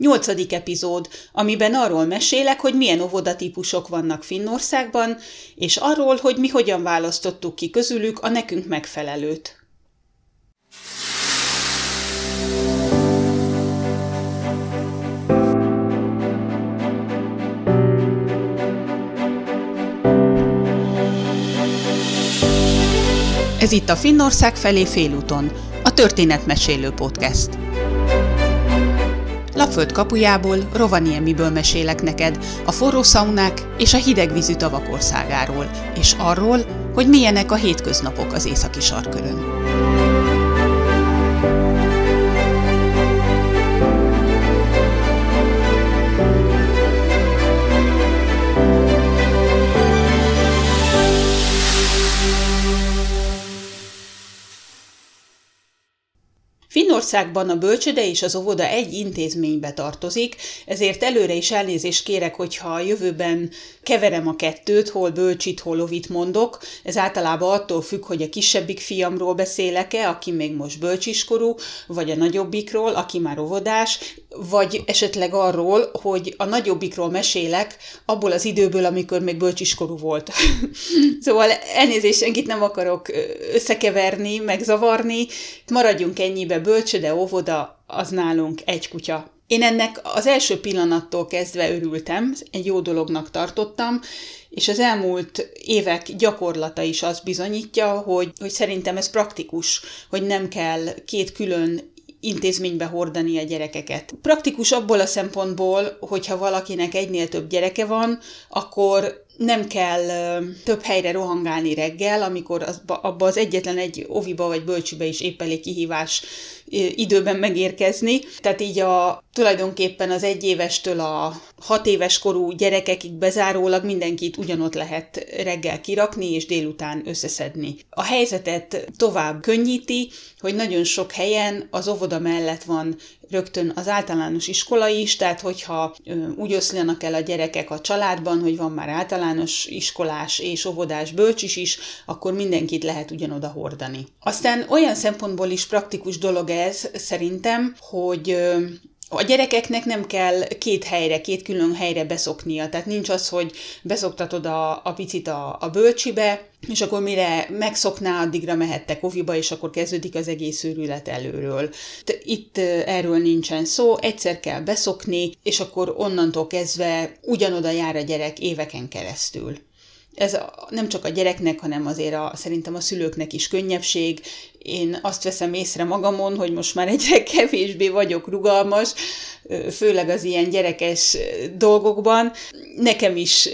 Nyolcadik epizód, amiben arról mesélek, hogy milyen óvodatípusok vannak Finnországban, és arról, hogy mi hogyan választottuk ki közülük a nekünk megfelelőt. Ez itt a Finnország felé félúton, a Történetmesélő Podcast. Lapföld kapujából, Rovaniemiből mesélek neked a forró szaunák és a hidegvízű tavak országáról, és arról, hogy milyenek a hétköznapok az északi sarkörön. Finnországban a bölcsöde és az óvoda egy intézménybe tartozik, ezért előre is elnézést kérek, hogyha a jövőben keverem a kettőt, hol bölcsit, hol ovit mondok. Ez általában attól függ, hogy a kisebbik fiamról beszélek-e, aki még most bölcsiskorú, vagy a nagyobbikról, aki már óvodás, vagy esetleg arról, hogy a nagyobbikról mesélek abból az időből, amikor még bölcsiskorú volt. szóval elnézést, senkit nem akarok összekeverni, megzavarni, maradjunk ennyibe, bölcsöde, óvoda, az nálunk egy kutya. Én ennek az első pillanattól kezdve örültem, egy jó dolognak tartottam, és az elmúlt évek gyakorlata is azt bizonyítja, hogy, hogy szerintem ez praktikus, hogy nem kell két külön intézménybe hordani a gyerekeket. Praktikus abból a szempontból, hogyha valakinek egynél több gyereke van, akkor nem kell több helyre rohangálni reggel, amikor az, abba az egyetlen egy oviba vagy bölcsibe is épp elég kihívás időben megérkezni. Tehát így a tulajdonképpen az egyévestől a hat éves korú gyerekekig bezárólag mindenkit ugyanott lehet reggel kirakni és délután összeszedni. A helyzetet tovább könnyíti, hogy nagyon sok helyen az óvoda mellett van rögtön az általános iskola is, tehát hogyha úgy oszlanak el a gyerekek a családban, hogy van már általános iskolás és óvodás bölcsis is, akkor mindenkit lehet ugyanoda hordani. Aztán olyan szempontból is praktikus dolog ez szerintem, hogy a gyerekeknek nem kell két helyre, két külön helyre beszoknia. Tehát nincs az, hogy beszoktatod a, a picit a, a bölcsibe, és akkor mire megszokná, addigra mehettek oviba, és akkor kezdődik az egész őrület előről. Itt erről nincsen szó, egyszer kell beszokni, és akkor onnantól kezdve ugyanoda jár a gyerek éveken keresztül ez nem csak a gyereknek, hanem azért a, szerintem a szülőknek is könnyebbség. Én azt veszem észre magamon, hogy most már egyre kevésbé vagyok rugalmas, főleg az ilyen gyerekes dolgokban. Nekem is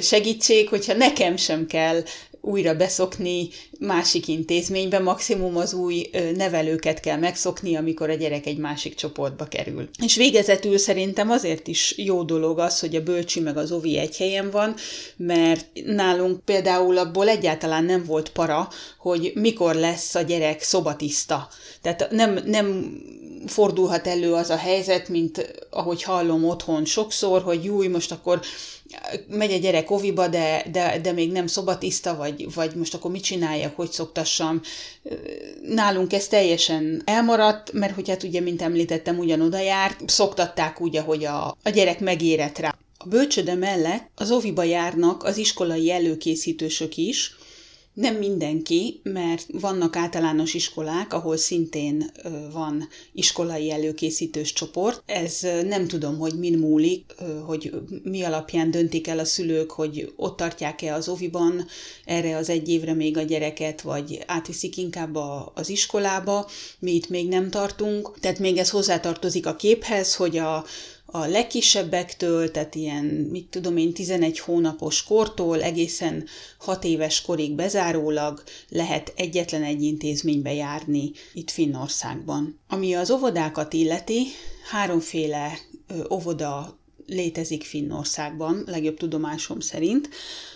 segítség, hogyha nekem sem kell újra beszokni másik intézménybe, maximum az új nevelőket kell megszokni, amikor a gyerek egy másik csoportba kerül. És végezetül szerintem azért is jó dolog az, hogy a bölcsi meg az ovi egy helyen van, mert nálunk például abból egyáltalán nem volt para, hogy mikor lesz a gyerek szobatiszta. Tehát nem, nem fordulhat elő az a helyzet, mint ahogy hallom otthon sokszor, hogy júj, most akkor megy a gyerek oviba, de, de, de még nem szobatiszta, vagy, vagy most akkor mit csináljak, hogy szoktassam. Nálunk ez teljesen elmaradt, mert hogy hát ugye, mint említettem, ugyanoda járt, szoktatták úgy, ahogy a, a gyerek megérett rá. A bölcsöde mellett az oviba járnak az iskolai előkészítősök is, nem mindenki, mert vannak általános iskolák, ahol szintén van iskolai előkészítős csoport. Ez nem tudom, hogy min múlik, hogy mi alapján döntik el a szülők, hogy ott tartják-e az oviban erre az egy évre még a gyereket, vagy átviszik inkább a, az iskolába. Mi itt még nem tartunk. Tehát még ez hozzátartozik a képhez, hogy a a legkisebbektől, tehát ilyen, mit tudom én, 11 hónapos kortól egészen 6 éves korig bezárólag lehet egyetlen egy intézménybe járni itt Finnországban. Ami az óvodákat illeti, háromféle óvoda létezik Finnországban, legjobb tudomásom szerint.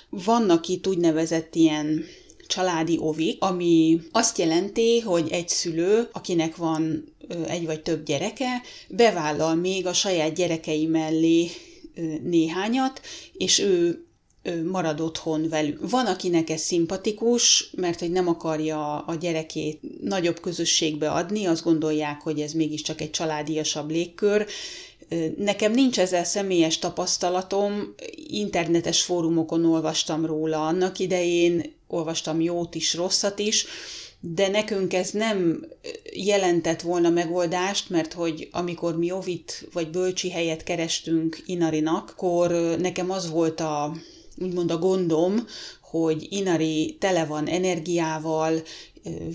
Vannak itt úgynevezett ilyen családi ovik, ami azt jelenti, hogy egy szülő, akinek van egy vagy több gyereke, bevállal még a saját gyerekei mellé néhányat, és ő marad otthon velük. Van, akinek ez szimpatikus, mert hogy nem akarja a gyerekét nagyobb közösségbe adni, azt gondolják, hogy ez mégiscsak egy családiasabb légkör, Nekem nincs ezzel személyes tapasztalatom, internetes fórumokon olvastam róla annak idején, olvastam jót is, rosszat is, de nekünk ez nem jelentett volna megoldást, mert hogy amikor mi ovit vagy bölcsi helyet kerestünk Inarinak, akkor nekem az volt a, úgymond a gondom, hogy Inari tele van energiával,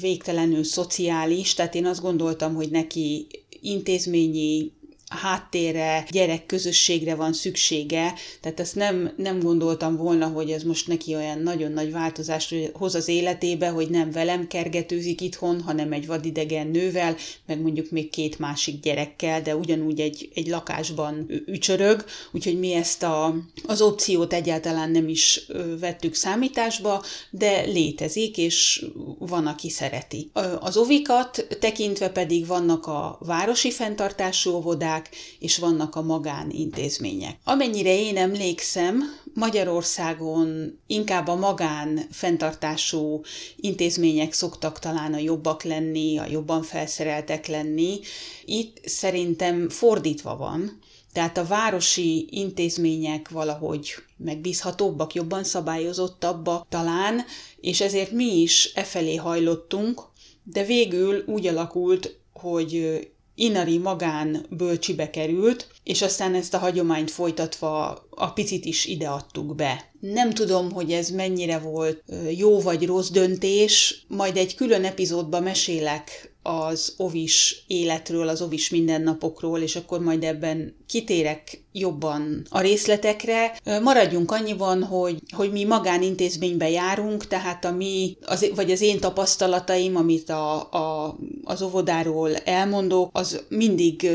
végtelenül szociális, tehát én azt gondoltam, hogy neki intézményi háttérre, gyerek közösségre van szüksége, tehát ezt nem, nem gondoltam volna, hogy ez most neki olyan nagyon nagy változást hoz az életébe, hogy nem velem kergetőzik itthon, hanem egy vadidegen nővel, meg mondjuk még két másik gyerekkel, de ugyanúgy egy, egy lakásban ücsörög, úgyhogy mi ezt a, az opciót egyáltalán nem is vettük számításba, de létezik, és van, aki szereti. Az ovikat tekintve pedig vannak a városi fenntartású óvodák, óvodák, és vannak a magánintézmények. Amennyire én emlékszem, Magyarországon inkább a magán fenntartású intézmények szoktak talán a jobbak lenni, a jobban felszereltek lenni. Itt szerintem fordítva van, tehát a városi intézmények valahogy megbízhatóbbak, jobban szabályozottabbak talán, és ezért mi is e felé hajlottunk, de végül úgy alakult, hogy Inari magán bölcsibe került, és aztán ezt a hagyományt folytatva a picit is ide adtuk be. Nem tudom, hogy ez mennyire volt jó vagy rossz döntés, majd egy külön epizódban mesélek az ovis életről, az ovis mindennapokról, és akkor majd ebben kitérek jobban a részletekre. Maradjunk annyiban, hogy, hogy mi magánintézménybe járunk, tehát a mi, az, vagy az én tapasztalataim, amit a, a, az óvodáról elmondok, az mindig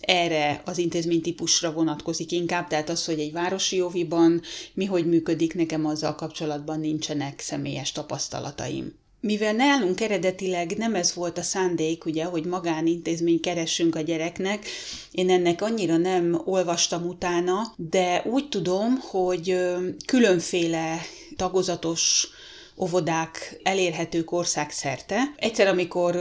erre az intézménytípusra vonatkozik inkább, tehát az, hogy egy városi óviban mi hogy működik, nekem azzal kapcsolatban nincsenek személyes tapasztalataim. Mivel nálunk eredetileg nem ez volt a szándék, ugye, hogy magánintézmény keressünk a gyereknek, én ennek annyira nem olvastam utána, de úgy tudom, hogy különféle tagozatos óvodák elérhetők országszerte. Egyszer, amikor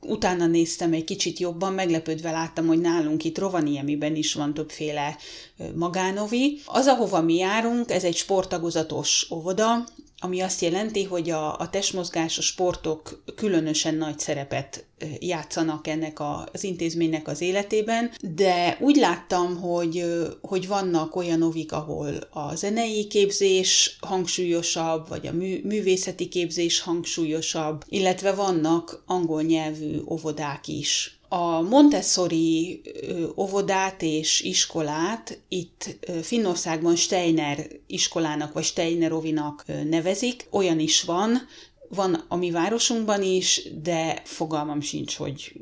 utána néztem egy kicsit jobban, meglepődve láttam, hogy nálunk itt Rovaniemiben is van többféle magánovi. Az, ahova mi járunk, ez egy sporttagozatos óvoda, ami azt jelenti, hogy a, a testmozgás, a sportok különösen nagy szerepet játszanak ennek a, az intézménynek az életében, de úgy láttam, hogy, hogy vannak olyan ovik, ahol a zenei képzés hangsúlyosabb, vagy a mű, művészeti képzés hangsúlyosabb, illetve vannak angol nyelvű óvodák is. A Montessori óvodát és iskolát itt Finnországban Steiner iskolának vagy Steiner ovinak nevezik. Olyan is van, van a mi városunkban is, de fogalmam sincs, hogy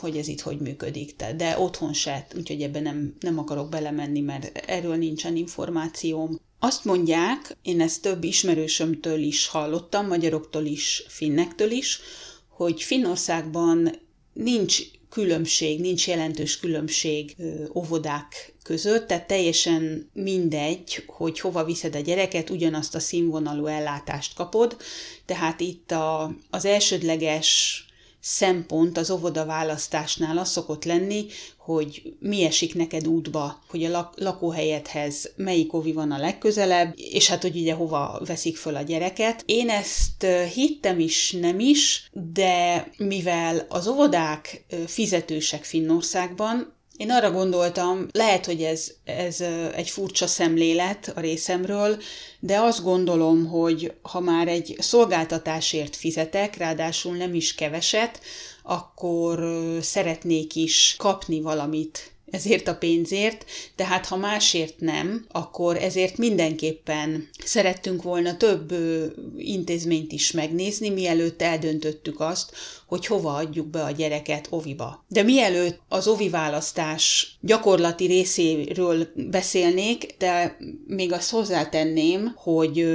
hogy ez itt hogy működik, de otthon se, úgyhogy ebben nem, nem akarok belemenni, mert erről nincsen információm. Azt mondják, én ezt több ismerősömtől is hallottam, magyaroktól is, finnektől is, hogy Finnországban nincs különbség, nincs jelentős különbség óvodák között, tehát teljesen mindegy, hogy hova viszed a gyereket, ugyanazt a színvonalú ellátást kapod, tehát itt a, az elsődleges szempont az óvoda választásnál az szokott lenni, hogy mi esik neked útba, hogy a lak- lakóhelyedhez melyik ovi van a legközelebb, és hát, hogy ugye hova veszik föl a gyereket. Én ezt hittem is, nem is, de mivel az óvodák fizetősek Finnországban, én arra gondoltam, lehet, hogy ez, ez egy furcsa szemlélet a részemről, de azt gondolom, hogy ha már egy szolgáltatásért fizetek, ráadásul nem is keveset, akkor szeretnék is kapni valamit ezért a pénzért, tehát ha másért nem, akkor ezért mindenképpen szerettünk volna több intézményt is megnézni, mielőtt eldöntöttük azt, hogy hova adjuk be a gyereket oviba. De mielőtt az ovi választás gyakorlati részéről beszélnék, de még azt hozzátenném, hogy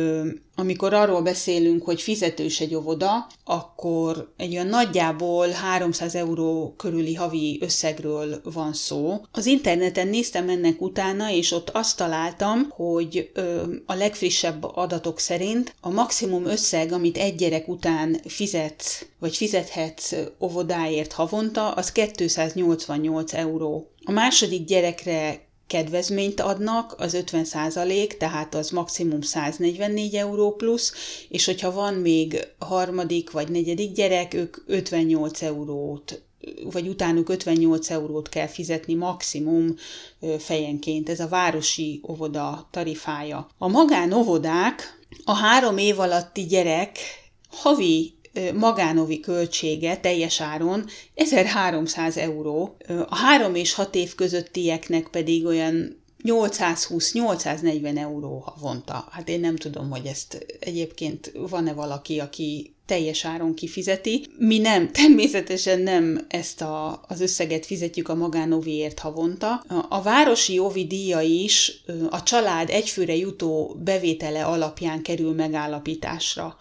amikor arról beszélünk, hogy fizetős egy óvoda, akkor egy olyan nagyjából 300 euró körüli havi összegről van szó. Az interneten néztem ennek utána, és ott azt találtam, hogy ö, a legfrissebb adatok szerint a maximum összeg, amit egy gyerek után fizetsz, vagy fizethetsz óvodáért havonta, az 288 euró. A második gyerekre kedvezményt adnak, az 50 százalék, tehát az maximum 144 euró plusz, és hogyha van még harmadik vagy negyedik gyerek, ők 58 eurót vagy utánuk 58 eurót kell fizetni maximum fejenként. Ez a városi óvoda tarifája. A magánovodák a három év alatti gyerek havi magánovi költsége teljes áron 1300 euró, a három és hat év közöttieknek pedig olyan 820-840 euró havonta. Hát én nem tudom, hogy ezt egyébként van-e valaki, aki teljes áron kifizeti. Mi nem, természetesen nem ezt a, az összeget fizetjük a magánoviért havonta. A városi ovi díja is a család egyfőre jutó bevétele alapján kerül megállapításra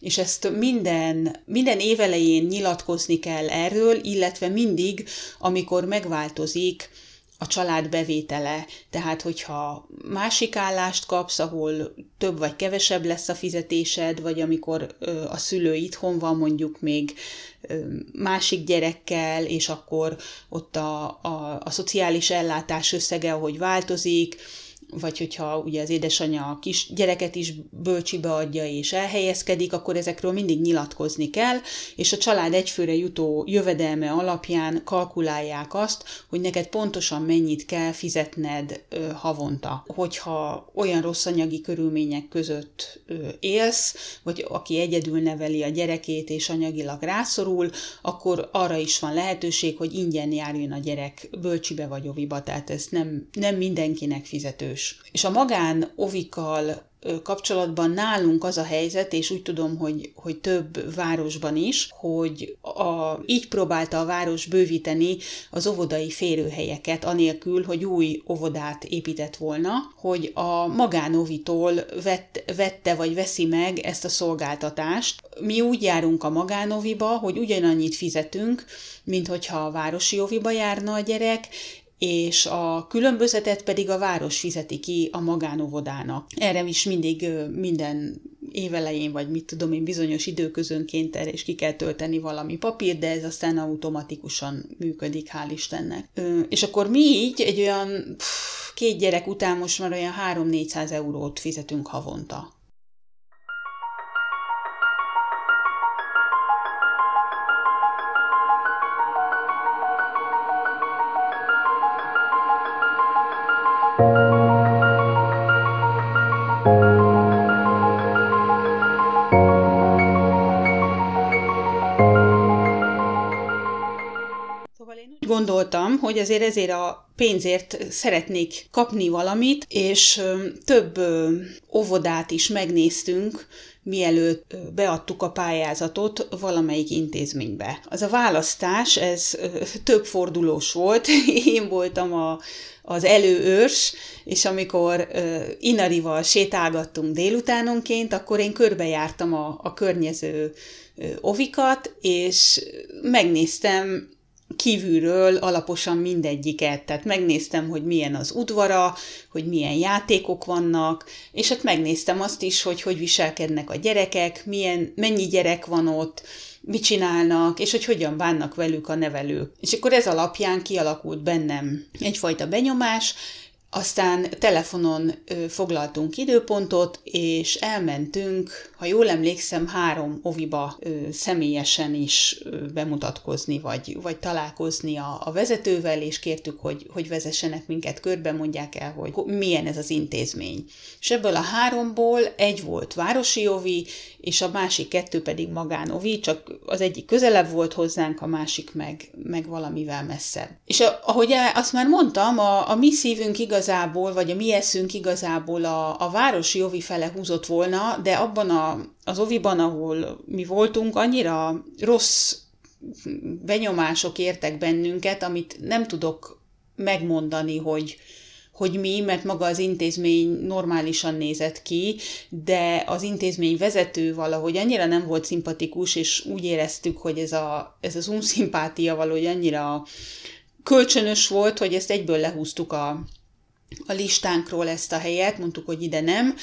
és ezt minden, minden évelején nyilatkozni kell erről, illetve mindig, amikor megváltozik a család bevétele. Tehát, hogyha másik állást kapsz, ahol több vagy kevesebb lesz a fizetésed, vagy amikor a szülő itthon van mondjuk még másik gyerekkel, és akkor ott a, a, a szociális ellátás összege, ahogy változik, vagy hogyha ugye az édesanyja a kis gyereket is bölcsibe adja és elhelyezkedik, akkor ezekről mindig nyilatkozni kell, és a család egyfőre jutó jövedelme alapján kalkulálják azt, hogy neked pontosan mennyit kell fizetned havonta. Hogyha olyan rossz anyagi körülmények között élsz, vagy aki egyedül neveli a gyerekét és anyagilag rászorul, akkor arra is van lehetőség, hogy ingyen járjon a gyerek bölcsibe vagy oviba, tehát ez nem, nem mindenkinek fizető erős. És a magán ovikkal kapcsolatban nálunk az a helyzet, és úgy tudom, hogy, hogy több városban is, hogy a, így próbálta a város bővíteni az óvodai férőhelyeket, anélkül, hogy új óvodát épített volna, hogy a magánovitól vett, vette vagy veszi meg ezt a szolgáltatást. Mi úgy járunk a magánoviba, hogy ugyanannyit fizetünk, mint hogyha a városi oviba járna a gyerek, és a különbözetet pedig a város fizeti ki a magánovodának. Erre is mindig minden évelején, vagy mit tudom én, bizonyos időközönként erre is ki kell tölteni valami papír, de ez aztán automatikusan működik, hál' Istennek. És akkor mi így egy olyan pff, két gyerek után most már olyan 3-400 eurót fizetünk havonta. Gondoltam, hogy azért ezért a pénzért szeretnék kapni valamit, és több óvodát is megnéztünk, mielőtt beadtuk a pályázatot valamelyik intézménybe. Az a választás, ez több fordulós volt. Én voltam a, az előőrs, és amikor Inarival sétálgattunk délutánonként, akkor én körbejártam a, a környező ovikat, és megnéztem kívülről alaposan mindegyiket, tehát megnéztem, hogy milyen az udvara, hogy milyen játékok vannak, és hát megnéztem azt is, hogy hogy viselkednek a gyerekek, milyen, mennyi gyerek van ott, mit csinálnak, és hogy hogyan bánnak velük a nevelők. És akkor ez alapján kialakult bennem egyfajta benyomás, aztán telefonon foglaltunk időpontot, és elmentünk, ha jól emlékszem, három oviba személyesen is bemutatkozni, vagy, vagy találkozni a, a vezetővel, és kértük, hogy, hogy vezessenek minket körbe, mondják el, hogy milyen ez az intézmény. És ebből a háromból egy volt városi ovi, és a másik kettő pedig magánovi, csak az egyik közelebb volt hozzánk, a másik meg, meg valamivel messzebb. És ahogy azt már mondtam, a, a mi szívünk igazából, vagy a mi eszünk igazából a, a városi ovi fele húzott volna, de abban a, az oviban, ahol mi voltunk, annyira rossz benyomások értek bennünket, amit nem tudok megmondani, hogy, hogy mi, mert maga az intézmény normálisan nézett ki, de az intézmény vezető valahogy annyira nem volt szimpatikus, és úgy éreztük, hogy ez, a, ez az unszimpátia valahogy annyira kölcsönös volt, hogy ezt egyből lehúztuk a, a listánkról ezt a helyet, mondtuk, hogy ide nem,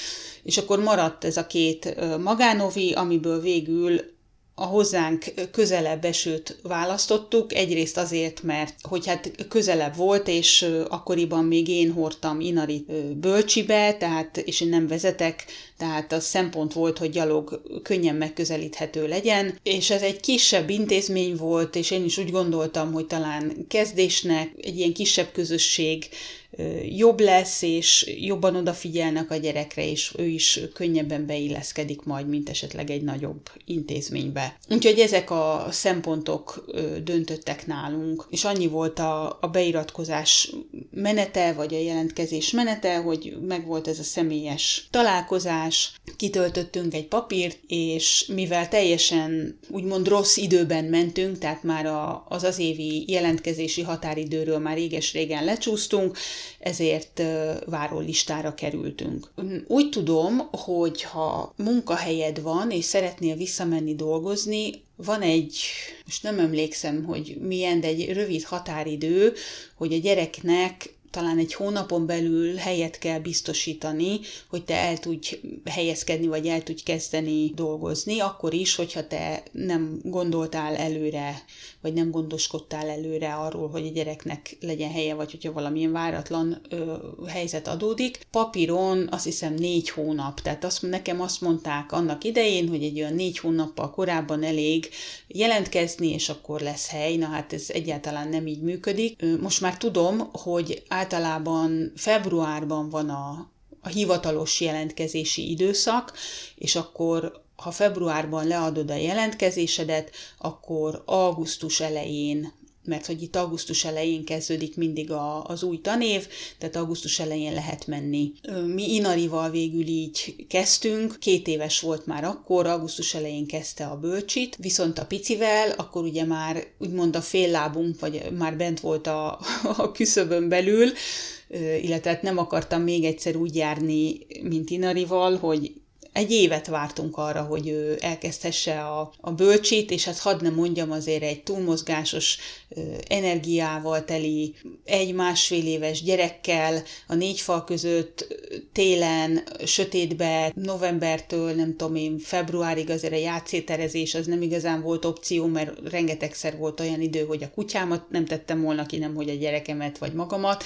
és akkor maradt ez a két magánovi, amiből végül a hozzánk közelebb esőt választottuk, egyrészt azért, mert hogy hát közelebb volt, és akkoriban még én hordtam Inari bölcsibe, tehát, és én nem vezetek, tehát az szempont volt, hogy gyalog könnyen megközelíthető legyen, és ez egy kisebb intézmény volt, és én is úgy gondoltam, hogy talán kezdésnek egy ilyen kisebb közösség jobb lesz, és jobban odafigyelnek a gyerekre, és ő is könnyebben beilleszkedik majd, mint esetleg egy nagyobb intézménybe. Úgyhogy ezek a szempontok döntöttek nálunk, és annyi volt a, a beiratkozás menete, vagy a jelentkezés menete, hogy megvolt ez a személyes találkozás, kitöltöttünk egy papírt, és mivel teljesen úgymond rossz időben mentünk, tehát már a, az az évi jelentkezési határidőről már réges-régen lecsúsztunk, ezért várólistára kerültünk. Úgy tudom, hogy ha munkahelyed van, és szeretnél visszamenni dolgozni, van egy, most nem emlékszem, hogy milyen, de egy rövid határidő, hogy a gyereknek talán egy hónapon belül helyet kell biztosítani, hogy te el tudj helyezkedni, vagy el tudj kezdeni dolgozni, akkor is, hogyha te nem gondoltál előre, vagy nem gondoskodtál előre arról, hogy a gyereknek legyen helye, vagy hogyha valamilyen váratlan ö, helyzet adódik. Papíron azt hiszem négy hónap, tehát azt, nekem azt mondták annak idején, hogy egy olyan négy hónappal korábban elég jelentkezni, és akkor lesz hely. Na hát ez egyáltalán nem így működik. Most már tudom, hogy általában februárban van a, a hivatalos jelentkezési időszak, és akkor ha februárban leadod a jelentkezésedet, akkor augusztus elején mert hogy itt augusztus elején kezdődik mindig a, az új tanév, tehát augusztus elején lehet menni. Mi Inarival végül így kezdtünk, két éves volt már akkor, augusztus elején kezdte a bölcsit, viszont a picivel, akkor ugye már úgymond a fél lábunk, vagy már bent volt a, a küszöbön belül, illetve hát nem akartam még egyszer úgy járni, mint Inarival, hogy egy évet vártunk arra, hogy ő elkezdhesse a, a bölcsit, és hát hadd nem mondjam azért egy túlmozgásos energiával teli egy-másfél éves gyerekkel a négy fal között télen, sötétbe, novembertől, nem tudom én, februárig azért a játszéterezés az nem igazán volt opció, mert rengetegszer volt olyan idő, hogy a kutyámat nem tettem volna ki, nem hogy a gyerekemet vagy magamat.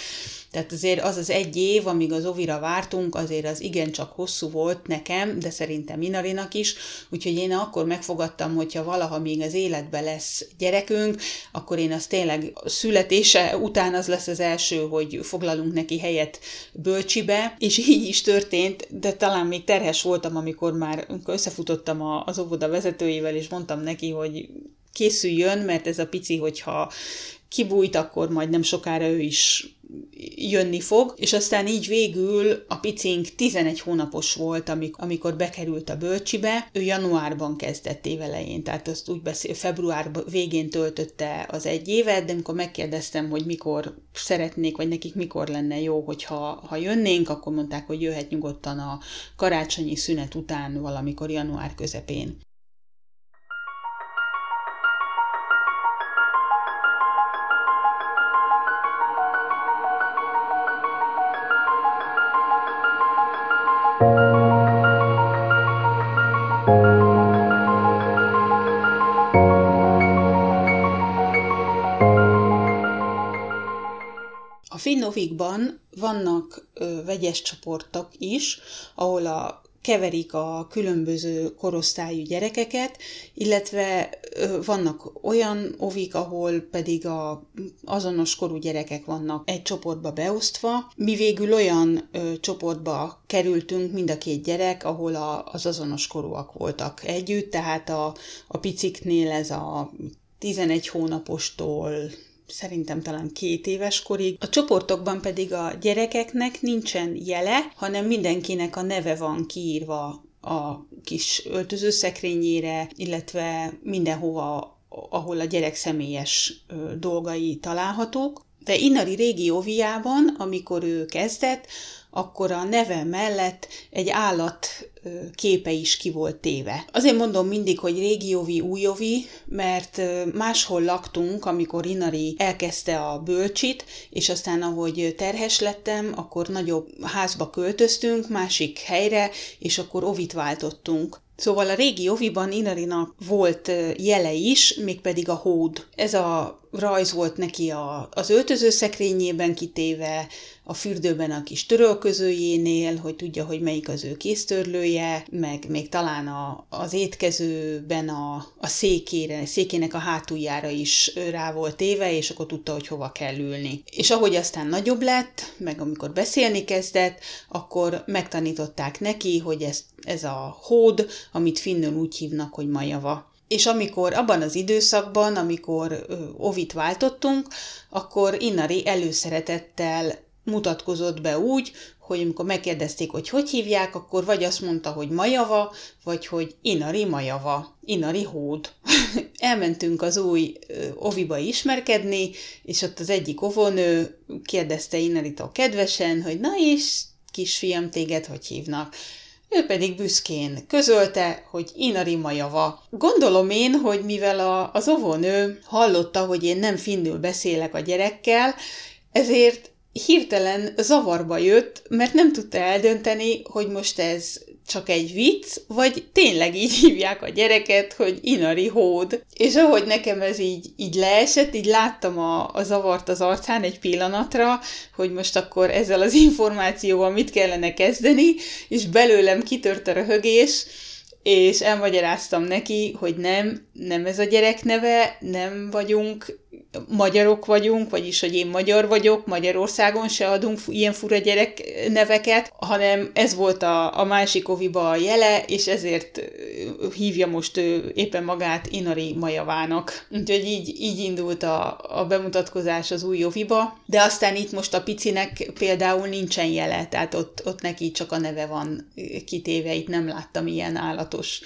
Tehát azért az az egy év, amíg az ovira vártunk, azért az igencsak hosszú volt nekem, de szerintem Minarinak is, úgyhogy én akkor megfogadtam, hogyha valaha még az életbe lesz gyerekünk, akkor én az tényleg születése után az lesz az első, hogy foglalunk neki helyet bölcsibe, és így is történt, de talán még terhes voltam, amikor már összefutottam az óvoda vezetőjével, és mondtam neki, hogy készüljön, mert ez a pici, hogyha kibújt, akkor majd nem sokára ő is jönni fog, és aztán így végül a picink 11 hónapos volt, amikor bekerült a bölcsibe, ő januárban kezdett évelején, tehát azt úgy beszél, február végén töltötte az egy évet, de amikor megkérdeztem, hogy mikor szeretnék, vagy nekik mikor lenne jó, hogyha ha jönnénk, akkor mondták, hogy jöhet nyugodtan a karácsonyi szünet után valamikor január közepén. Finnovikban vannak ö, vegyes csoportok is, ahol a keverik a különböző korosztályú gyerekeket, illetve vannak olyan ovik, ahol pedig a azonos korú gyerekek vannak egy csoportba beosztva. Mi végül olyan ö, csoportba kerültünk, mind a két gyerek, ahol a, az azonos korúak voltak együtt, tehát a, a piciknél ez a 11 hónapostól szerintem talán két éves korig. A csoportokban pedig a gyerekeknek nincsen jele, hanem mindenkinek a neve van kiírva a kis öltözőszekrényére, illetve mindenhova, ahol a gyerek személyes dolgai találhatók. De Inari régi óviában, amikor ő kezdett, akkor a neve mellett egy állat képe is ki volt téve. Azért mondom mindig, hogy régióvi, újovi, mert máshol laktunk, amikor Inari elkezdte a bölcsit, és aztán ahogy terhes lettem, akkor nagyobb házba költöztünk, másik helyre, és akkor ovit váltottunk. Szóval a régi oviban Inarinak volt jele is, mégpedig a hód. Ez a rajz volt neki a, az öltözőszekrényében kitéve, a fürdőben a kis törölközőjénél, hogy tudja, hogy melyik az ő kéztörlője, meg még talán a, az étkezőben a, a székére, székének a hátuljára is rá volt téve, és akkor tudta, hogy hova kell ülni. És ahogy aztán nagyobb lett, meg amikor beszélni kezdett, akkor megtanították neki, hogy ez, ez a hód, amit finnül úgy hívnak, hogy majava. És amikor abban az időszakban, amikor ovit váltottunk, akkor Inari előszeretettel mutatkozott be úgy, hogy amikor megkérdezték, hogy hogy hívják, akkor vagy azt mondta, hogy Majava, vagy hogy Inari Majava, Inari Hód. Elmentünk az új oviba ismerkedni, és ott az egyik ovonő kérdezte Inaritól kedvesen, hogy na és kisfiam, téged hogy hívnak? Ő pedig büszkén közölte, hogy Inari Majava. Gondolom én, hogy mivel a, az ovonő hallotta, hogy én nem finnül beszélek a gyerekkel, ezért hirtelen zavarba jött, mert nem tudta eldönteni, hogy most ez csak egy vicc, vagy tényleg így hívják a gyereket, hogy Inari hód. És ahogy nekem ez így, így leesett, így láttam a, a zavart az arcán egy pillanatra, hogy most akkor ezzel az információval mit kellene kezdeni, és belőlem kitört a röhögés, és elmagyaráztam neki, hogy nem, nem ez a gyerek neve, nem vagyunk magyarok vagyunk, vagyis, hogy én magyar vagyok, Magyarországon se adunk ilyen fura gyerek neveket, hanem ez volt a, a másik oviba a jele, és ezért hívja most ő éppen magát Inari Majavának. Úgyhogy így, így indult a, a bemutatkozás az új oviba, de aztán itt most a picinek például nincsen jele, tehát ott, ott neki csak a neve van kitéve, itt nem láttam ilyen állatos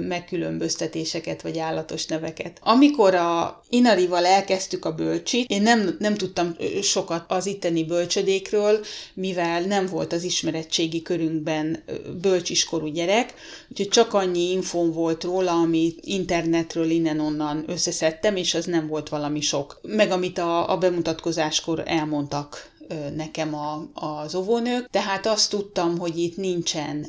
megkülönböztetéseket vagy állatos neveket. Amikor a Inarival elkezdtük a bölcsit, én nem, nem tudtam sokat az itteni bölcsödékről, mivel nem volt az ismerettségi körünkben bölcsiskorú gyerek, úgyhogy csak annyi infón volt róla, amit internetről innen-onnan összeszedtem, és az nem volt valami sok. Meg amit a, a bemutatkozáskor elmondtak nekem a, az óvónők, tehát azt tudtam, hogy itt nincsen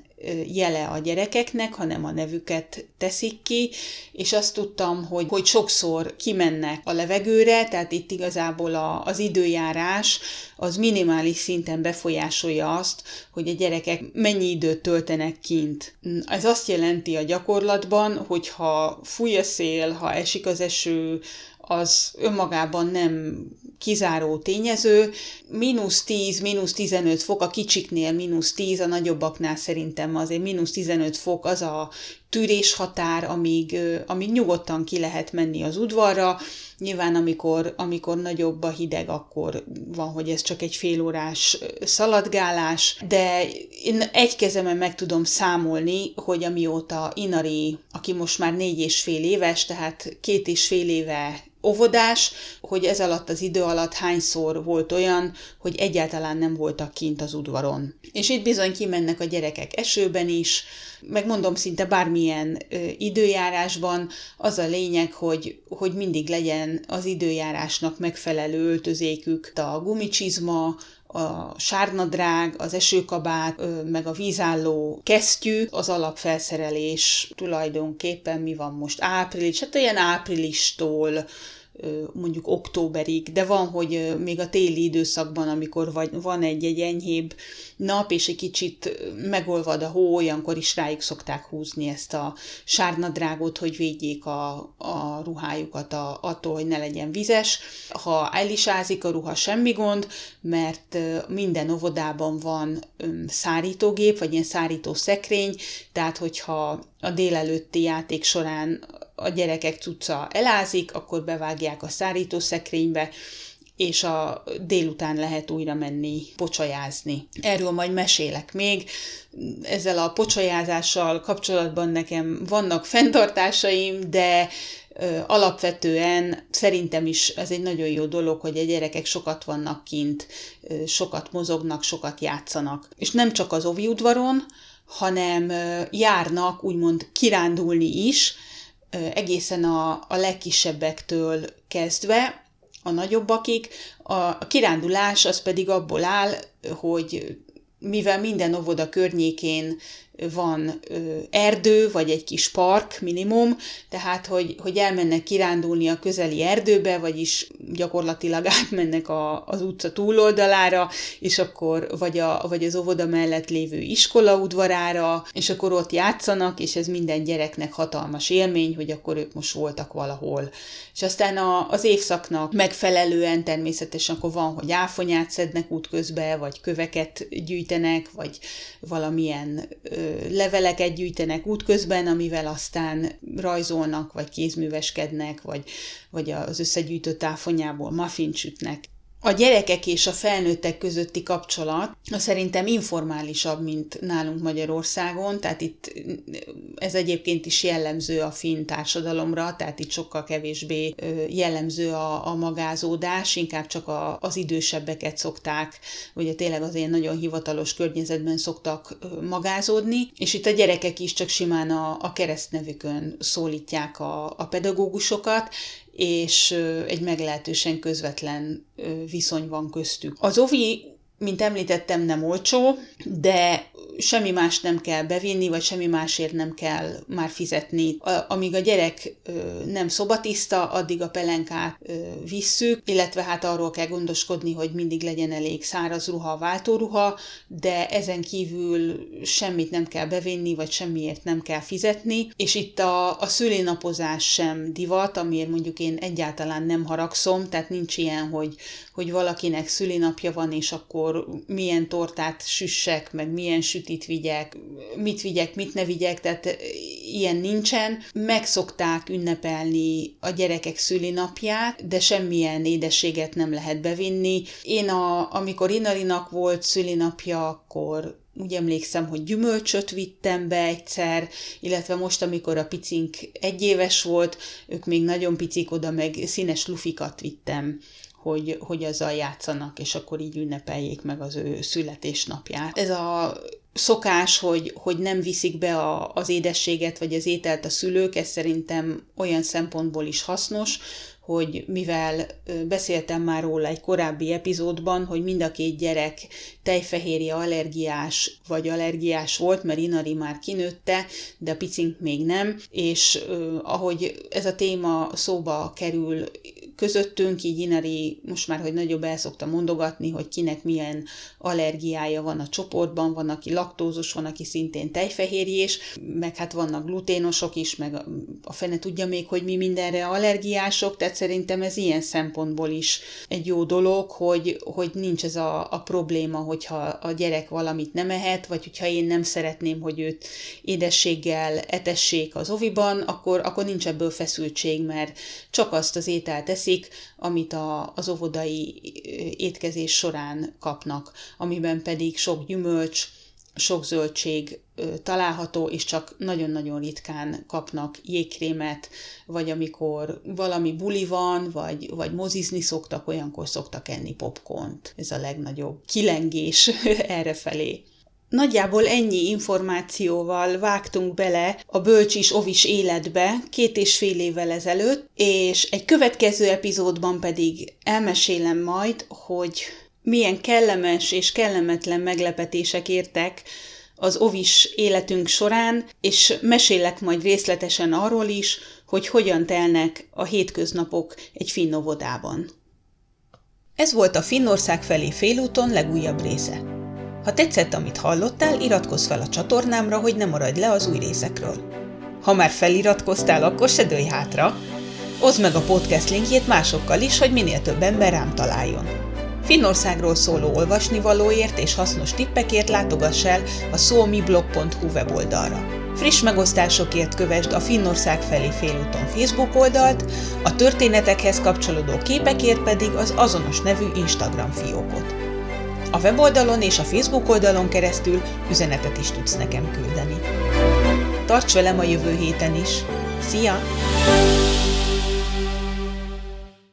jele a gyerekeknek, hanem a nevüket teszik ki, és azt tudtam, hogy, hogy sokszor kimennek a levegőre, tehát itt igazából a, az időjárás az minimális szinten befolyásolja azt, hogy a gyerekek mennyi időt töltenek kint. Ez azt jelenti a gyakorlatban, hogy ha fúj a szél, ha esik az eső, az önmagában nem kizáró tényező. Mínusz 10, mínusz 15 fok, a kicsiknél mínusz 10, a nagyobbaknál szerintem azért mínusz 15 fok az a tűrés határ, amíg, amíg nyugodtan ki lehet menni az udvarra. Nyilván amikor, amikor nagyobb a hideg, akkor van, hogy ez csak egy félórás szaladgálás, de én egy kezemen meg tudom számolni, hogy amióta Inari, aki most már négy és fél éves, tehát két és fél éve óvodás, hogy ez alatt az idő alatt hányszor volt olyan, hogy egyáltalán nem voltak kint az udvaron. És itt bizony kimennek a gyerekek esőben is, megmondom szinte bármilyen ö, időjárásban, az a lényeg, hogy, hogy mindig legyen az időjárásnak megfelelő öltözékük, a gumicsizma, a sárnadrág, az esőkabát, meg a vízálló kesztyű, az alapfelszerelés tulajdonképpen mi van most? Április, hát olyan áprilistól mondjuk októberig, de van, hogy még a téli időszakban, amikor vagy, van egy-egy enyhébb nap, és egy kicsit megolvad a hó, olyankor is rájuk szokták húzni ezt a sárnadrágot, hogy védjék a, a ruhájukat a, attól, hogy ne legyen vizes. Ha elisázik a ruha, semmi gond, mert minden óvodában van szárítógép, vagy ilyen szárító szekrény, tehát hogyha a délelőtti játék során a gyerekek cucca elázik, akkor bevágják a szárítószekrénybe, és a délután lehet újra menni pocsajázni. Erről majd mesélek még. Ezzel a pocsajázással kapcsolatban nekem vannak fenntartásaim, de alapvetően szerintem is ez egy nagyon jó dolog, hogy a gyerekek sokat vannak kint, sokat mozognak, sokat játszanak. És nem csak az ovi udvaron, hanem járnak úgymond kirándulni is, egészen a, a legkisebbektől kezdve, a nagyobbakig. A, a kirándulás az pedig abból áll, hogy mivel minden óvoda környékén van erdő, vagy egy kis park minimum, tehát hogy, hogy elmennek kirándulni a közeli erdőbe, vagyis gyakorlatilag átmennek a, az utca túloldalára, és akkor vagy, a, vagy az óvoda mellett lévő iskola udvarára, és akkor ott játszanak, és ez minden gyereknek hatalmas élmény, hogy akkor ők most voltak valahol. És aztán a, az évszaknak megfelelően természetesen akkor van, hogy áfonyát szednek útközbe, vagy köveket gyűjtenek, vagy valamilyen ö, leveleket gyűjtenek útközben, amivel aztán rajzolnak, vagy kézműveskednek, vagy, vagy az összegyűjtött áfonyából muffin sütnek a gyerekek és a felnőttek közötti kapcsolat az szerintem informálisabb, mint nálunk Magyarországon, tehát itt ez egyébként is jellemző a finn társadalomra, tehát itt sokkal kevésbé jellemző a, a magázódás, inkább csak a, az idősebbeket szokták, ugye tényleg az ilyen nagyon hivatalos környezetben szoktak magázódni, és itt a gyerekek is csak simán a, a keresztnevükön szólítják a, a pedagógusokat, és egy meglehetősen közvetlen viszony van köztük. Az OVI mint említettem, nem olcsó, de semmi más nem kell bevinni, vagy semmi másért nem kell már fizetni. Amíg a gyerek nem szobatiszta, addig a pelenkát visszük, illetve hát arról kell gondoskodni, hogy mindig legyen elég száraz ruha, váltóruha, de ezen kívül semmit nem kell bevinni, vagy semmiért nem kell fizetni, és itt a, a szülénapozás sem divat, amiért mondjuk én egyáltalán nem haragszom, tehát nincs ilyen, hogy, hogy valakinek szülinapja van, és akkor milyen tortát süssek, meg milyen sütit vigyek, mit vigyek, mit ne vigyek, tehát ilyen nincsen. Megszokták ünnepelni a gyerekek szülinapját, de semmilyen édességet nem lehet bevinni. Én, a, amikor Inarinak volt szülinapja, akkor úgy emlékszem, hogy gyümölcsöt vittem be egyszer, illetve most, amikor a picink egy éves volt, ők még nagyon picik, oda meg színes lufikat vittem hogy, hogy azzal játszanak, és akkor így ünnepeljék meg az ő születésnapját. Ez a szokás, hogy, hogy nem viszik be a, az édességet vagy az ételt a szülők, ez szerintem olyan szempontból is hasznos, hogy mivel beszéltem már róla egy korábbi epizódban, hogy mind a két gyerek tejfehérje allergiás vagy allergiás volt, mert Inari már kinőtte, de a picink még nem, és ahogy ez a téma szóba kerül közöttünk, így Inari most már, hogy nagyobb el szokta mondogatni, hogy kinek milyen allergiája van a csoportban, van, aki laktózos, van, aki szintén tejfehérjés, meg hát vannak gluténosok is, meg a fene tudja még, hogy mi mindenre allergiások, tehát szerintem ez ilyen szempontból is egy jó dolog, hogy, hogy nincs ez a, a probléma, hogyha a gyerek valamit nem ehet, vagy hogyha én nem szeretném, hogy őt édességgel etessék az oviban, akkor, akkor nincs ebből feszültség, mert csak azt az ételt eszik, amit a, az óvodai étkezés során kapnak, amiben pedig sok gyümölcs, sok zöldség található, és csak nagyon-nagyon ritkán kapnak jégkrémet, vagy amikor valami buli van, vagy, vagy mozizni szoktak, olyankor szoktak enni popcornt. Ez a legnagyobb kilengés errefelé. Nagyjából ennyi információval vágtunk bele a bölcsis ovis életbe két és fél évvel ezelőtt, és egy következő epizódban pedig elmesélem majd, hogy milyen kellemes és kellemetlen meglepetések értek az ovis életünk során, és mesélek majd részletesen arról is, hogy hogyan telnek a hétköznapok egy finn óvodában. Ez volt a Finnország felé félúton legújabb része. Ha tetszett, amit hallottál, iratkozz fel a csatornámra, hogy ne maradj le az új részekről. Ha már feliratkoztál, akkor se dőj hátra. Oszd meg a podcast linkjét másokkal is, hogy minél több ember rám találjon. Finnországról szóló olvasnivalóért és hasznos tippekért látogass el a szómiblog.hu weboldalra. Friss megosztásokért kövesd a Finnország felé félúton Facebook oldalt, a történetekhez kapcsolódó képekért pedig az azonos nevű Instagram fiókot. A weboldalon és a Facebook oldalon keresztül üzenetet is tudsz nekem küldeni. Tarts velem a jövő héten is! Szia!